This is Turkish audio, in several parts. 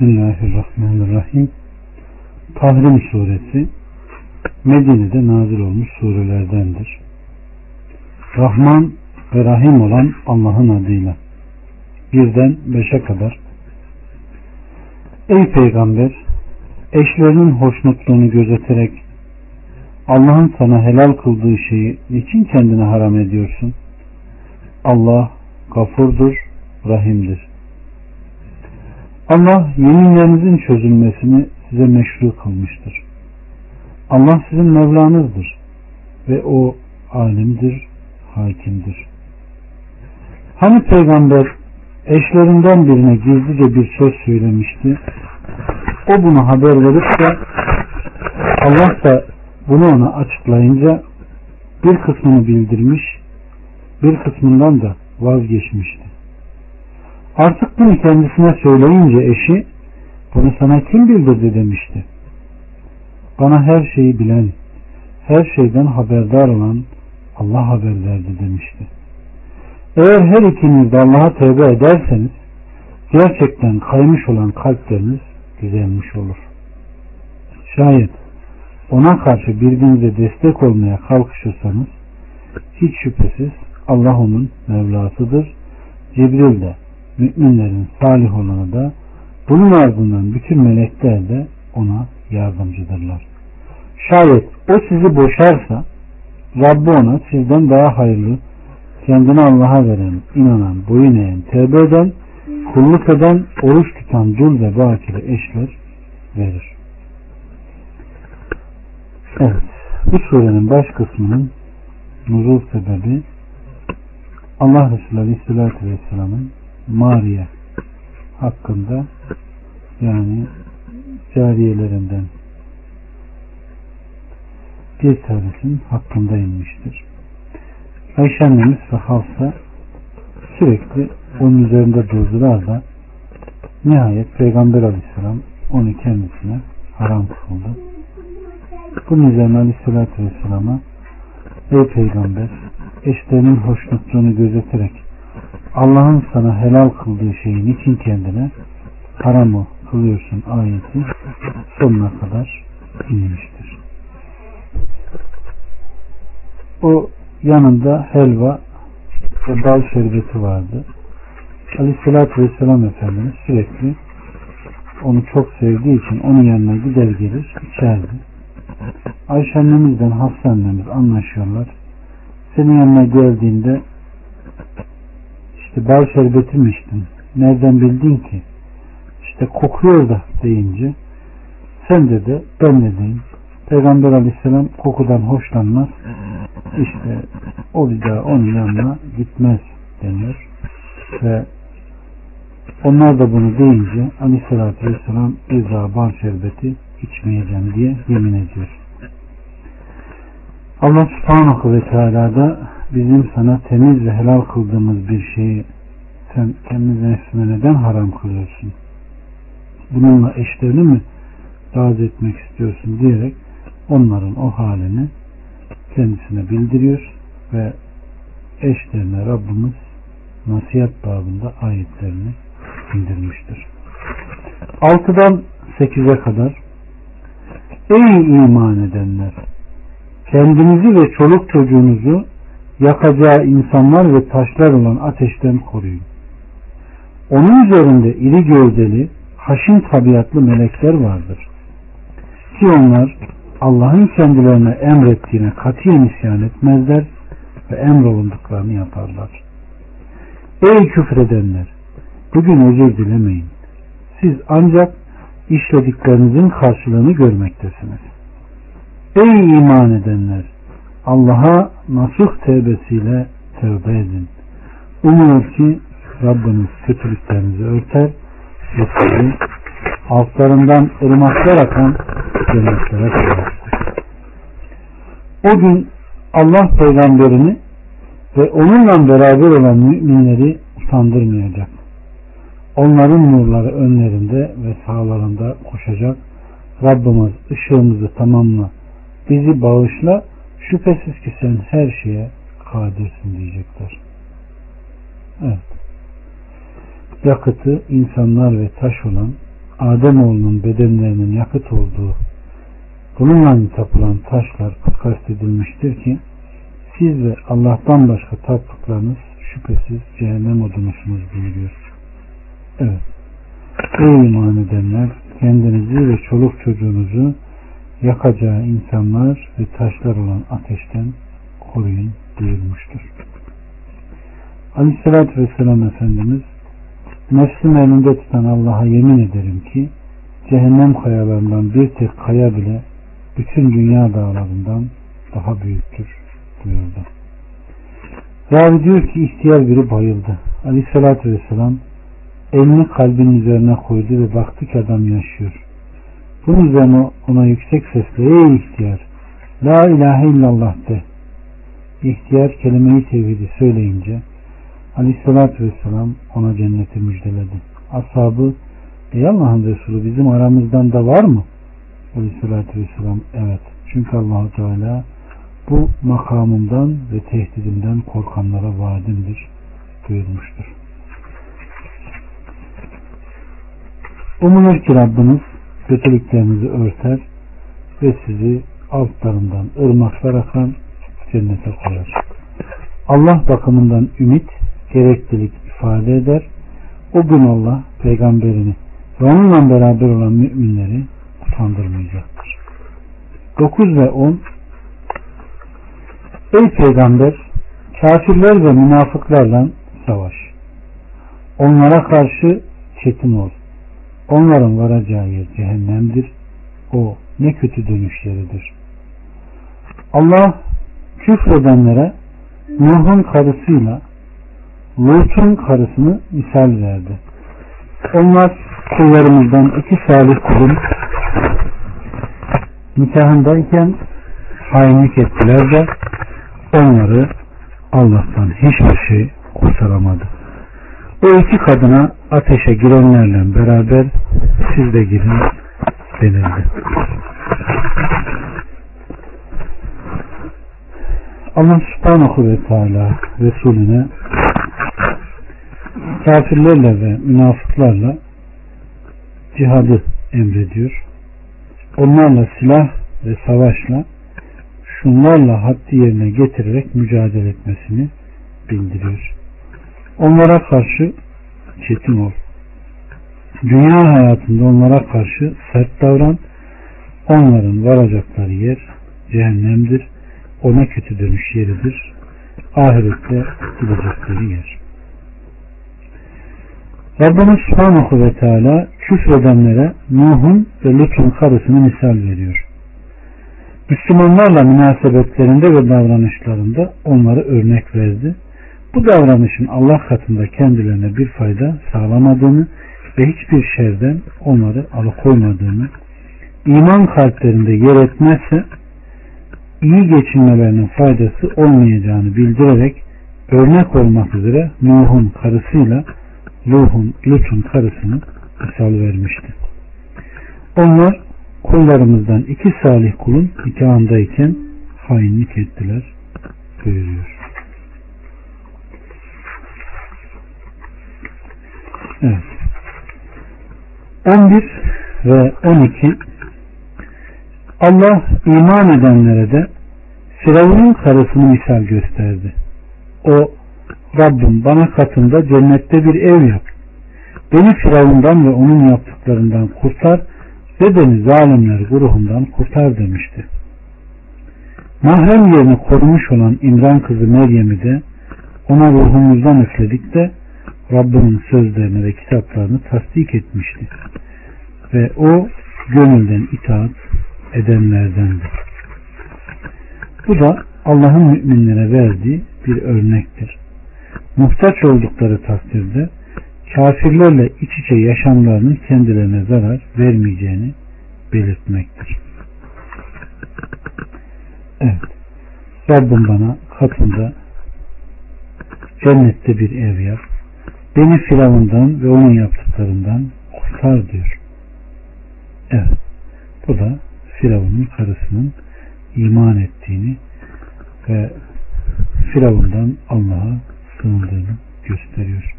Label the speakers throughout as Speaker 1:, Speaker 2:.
Speaker 1: Bismillahirrahmanirrahim. Tahrim suresi Medine'de nazil olmuş surelerdendir. Rahman ve Rahim olan Allah'ın adıyla. Birden beşe kadar. Ey Peygamber! Eşlerinin hoşnutluğunu gözeterek Allah'ın sana helal kıldığı şeyi niçin kendine haram ediyorsun? Allah gafurdur, rahimdir. Allah yeminlerinizin çözülmesini size meşru kılmıştır. Allah sizin Mevlanızdır ve o alimdir, hakimdir. Hani peygamber eşlerinden birine gizlice bir söz söylemişti. O bunu haber verip de Allah da bunu ona açıklayınca bir kısmını bildirmiş, bir kısmından da vazgeçmişti. Artık bunu kendisine söyleyince eşi bunu sana kim bildirdi demişti. Bana her şeyi bilen, her şeyden haberdar olan Allah haber verdi demişti. Eğer her ikiniz de Allah'a tövbe ederseniz gerçekten kaymış olan kalpleriniz düzelmiş olur. Şayet ona karşı birbirinize destek olmaya kalkışırsanız hiç şüphesiz Allah onun Mevlasıdır. Cibril de müminlerin salih olanı da bunun ardından bütün melekler de ona yardımcıdırlar. Şayet o sizi boşarsa Rabbi ona sizden daha hayırlı kendini Allah'a veren, inanan, boyun eğen, tevbe eden, kulluk eden, oruç tutan dul ve bakire eşler verir. Evet. Bu surenin baş kısmının nuzul sebebi Allah Resulü Aleyhisselatü Vesselam'ın Mariye hakkında yani cariyelerinden bir tanesinin hakkında inmiştir. Ayşe annemiz ve Hafsa sürekli onun üzerinde durdular da nihayet Peygamber aleyhisselam onu kendisine haram kıldı. Bunun üzerine aleyhissalatü vesselama Ey Peygamber eşlerinin hoşnutluğunu gözeterek Allah'ın sana helal kıldığı şeyin için kendine haramı kılıyorsun ayeti sonuna kadar inmiştir. O yanında helva ve bal şerbeti vardı. Aleyhissalatü Vesselam Efendimiz sürekli onu çok sevdiği için onun yanına gider gelir içerdi. Ayşe annemizden Hafsa annemiz anlaşıyorlar. Senin yanına geldiğinde işte bal şerbeti mi içtin? Nereden bildin ki? İşte kokuyor da deyince sen dedi ben de deyim. Peygamber aleyhisselam kokudan hoşlanmaz. İşte o bir daha onun yanına gitmez denir. Ve onlar da bunu deyince aleyhissalatü vesselam bir daha bal şerbeti içmeyeceğim diye yemin ediyor. Allah subhanahu ve teala da bizim sana temiz ve helal kıldığımız bir şeyi sen kendi nefsine neden haram kılıyorsun? Bununla eşlerini mi razı etmek istiyorsun diyerek onların o halini kendisine bildiriyor ve eşlerine Rabbimiz nasihat babında ayetlerini indirmiştir. 6'dan 8'e kadar Ey iman edenler! Kendinizi ve çoluk çocuğunuzu yakacağı insanlar ve taşlar olan ateşten koruyun. Onun üzerinde iri gövdeli, haşin tabiatlı melekler vardır. Ki onlar Allah'ın kendilerine emrettiğine katiyen isyan etmezler ve emrolunduklarını yaparlar. Ey küfredenler! Bugün özür dilemeyin. Siz ancak işlediklerinizin karşılığını görmektesiniz. Ey iman edenler! Allah'a nasuh tevbesiyle tövbe edin. Umuyor ki Rabbiniz kötülüklerinizi örter ve sizi altlarından ırmaklar akan cennetlere koyar. O gün Allah peygamberini ve onunla beraber olan müminleri utandırmayacak. Onların nurları önlerinde ve sağlarında koşacak. Rabbimiz ışığımızı tamamla, bizi bağışla, şüphesiz ki sen her şeye kadirsin diyecekler. Evet. Yakıtı insanlar ve taş olan Ademoğlunun bedenlerinin yakıt olduğu bununla tapılan taşlar kastedilmiştir ki siz ve Allah'tan başka taptıklarınız şüphesiz cehennem odunusunuz buyuruyor. Evet. Ey iman edenler kendinizi ve çoluk çocuğunuzu yakacağı insanlar ve taşlar olan ateşten koruyun buyurmuştur. Aleyhissalatü Vesselam Efendimiz nefsim elinde tutan Allah'a yemin ederim ki cehennem kayalarından bir tek kaya bile bütün dünya dağlarından daha büyüktür buyurdu. Ravi diyor ki ihtiyar biri bayıldı. Aleyhissalatü Vesselam elini kalbinin üzerine koydu ve baktı ki adam yaşıyor. Bunun üzerine ona yüksek sesle ey ihtiyar La ilahe illallah de. İhtiyar kelimeyi tevhidi söyleyince Aleyhissalatü Vesselam ona cenneti müjdeledi. Ashabı Ey Allah'ın Resulü bizim aramızdan da var mı? Aleyhissalatü Vesselam evet. Çünkü allah Teala bu makamından ve tehdidinden korkanlara vaadimdir buyurmuştur. Umulur ki Rabbiniz kötülüklerinizi örter ve sizi altlarından ırmaklar akan cennete koyar. Allah bakımından ümit, gereklilik ifade eder. O gün Allah peygamberini ve onunla beraber olan müminleri utandırmayacaktır. 9 ve 10 Ey peygamber kafirler ve münafıklarla savaş. Onlara karşı çetin ol. Onların varacağı yer cehennemdir. O ne kötü dönüş yeridir. Allah küfredenlere Nuh'un karısıyla Lut'un karısını misal verdi. Onlar kullarımızdan iki salih kulun nikahındayken hainlik ettiler de onları Allah'tan hiçbir şey kurtaramadı. O iki kadına ateşe girenlerle beraber siz de girin denildi. Allah subhanahu ve teala Resulüne kafirlerle ve münafıklarla cihadı emrediyor. Onlarla silah ve savaşla şunlarla haddi yerine getirerek mücadele etmesini bildiriyor. Onlara karşı çetin ol. Dünya hayatında onlara karşı sert davran. Onların varacakları yer cehennemdir. Ona kötü dönüş yeridir. Ahirette gidecekleri yer. Rabbimiz Subhanahu ve Teala küfredenlere Nuh'un ve Lut'un karısını misal veriyor. Müslümanlarla münasebetlerinde ve davranışlarında onları örnek verdi. Bu davranışın Allah katında kendilerine bir fayda sağlamadığını ve hiçbir şerden onları alıkoymadığını, iman kalplerinde yer etmezse iyi geçinmelerinin faydası olmayacağını bildirerek örnek olmak üzere Nuh'un karısıyla Nuh'un, Lut'un karısını misal vermişti. Onlar kullarımızdan iki salih kulun nikahındayken hainlik ettiler buyuruyor. Evet. 11 ve 12 Allah iman edenlere de Firavun'un karısını misal gösterdi. O Rabbim bana katında cennette bir ev yap. Beni Firavun'dan ve onun yaptıklarından kurtar ve beni zalimler grubundan kurtar demişti. Mahrem yerini korumuş olan İmran kızı Meryem'i de ona ruhumuzdan üfledik de Rabbinin sözlerini ve kitaplarını tasdik etmişti. Ve o gönülden itaat edenlerdendi. Bu da Allah'ın müminlere verdiği bir örnektir. Muhtaç oldukları takdirde kafirlerle iç içe yaşamlarının kendilerine zarar vermeyeceğini belirtmektir. Evet. Rabbim bana katında cennette bir ev yap. Beni Firavundan ve onun yaptıklarından kurtar diyor. Evet. Bu da Firavun'un karısının iman ettiğini ve Firavundan Allah'a sığındığını gösteriyor.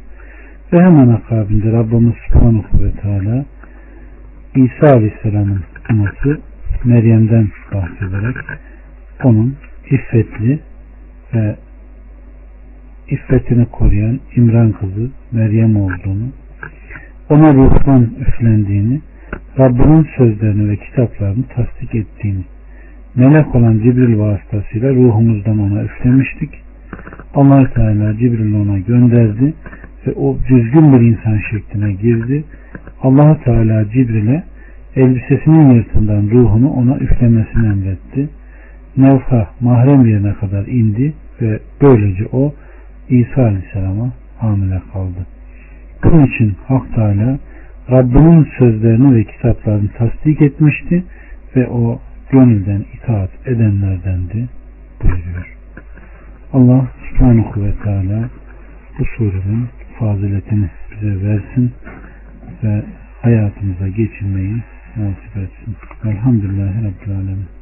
Speaker 1: Ve hemen akabinde Rabbimiz Subhanahu ve Teala İsa Aleyhisselam'ın anası Meryem'den bahsederek onun iffetli ve iffetini koruyan İmran kızı Meryem olduğunu, ona ruhtan üflendiğini, Rabbinin sözlerini ve kitaplarını tasdik ettiğini, melek olan Cibril vasıtasıyla ruhumuzdan ona üflemiştik. allah Teala Cibril'i ona gönderdi ve o düzgün bir insan şekline girdi. allah Teala Cibril'e elbisesinin yırtından ruhunu ona üflemesini emretti. Nevha mahrem yerine kadar indi ve böylece o İsa Aleyhisselam'a hamile kaldı. Bunun için Hak Teala Rabbinin sözlerini ve kitaplarını tasdik etmişti ve o gönülden itaat edenlerdendi buyuruyor. Allah subhanahu ve teala bu surenin faziletini bize versin ve hayatımıza geçirmeyi nasip etsin. Elhamdülillahi Rabbil Alemin.